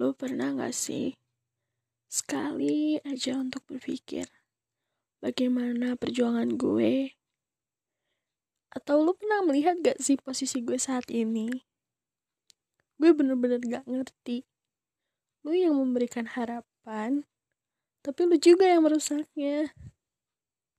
Lu pernah gak sih sekali aja untuk berpikir bagaimana perjuangan gue? Atau lu pernah melihat gak sih posisi gue saat ini? Gue bener-bener gak ngerti. Lu yang memberikan harapan, tapi lu juga yang merusaknya.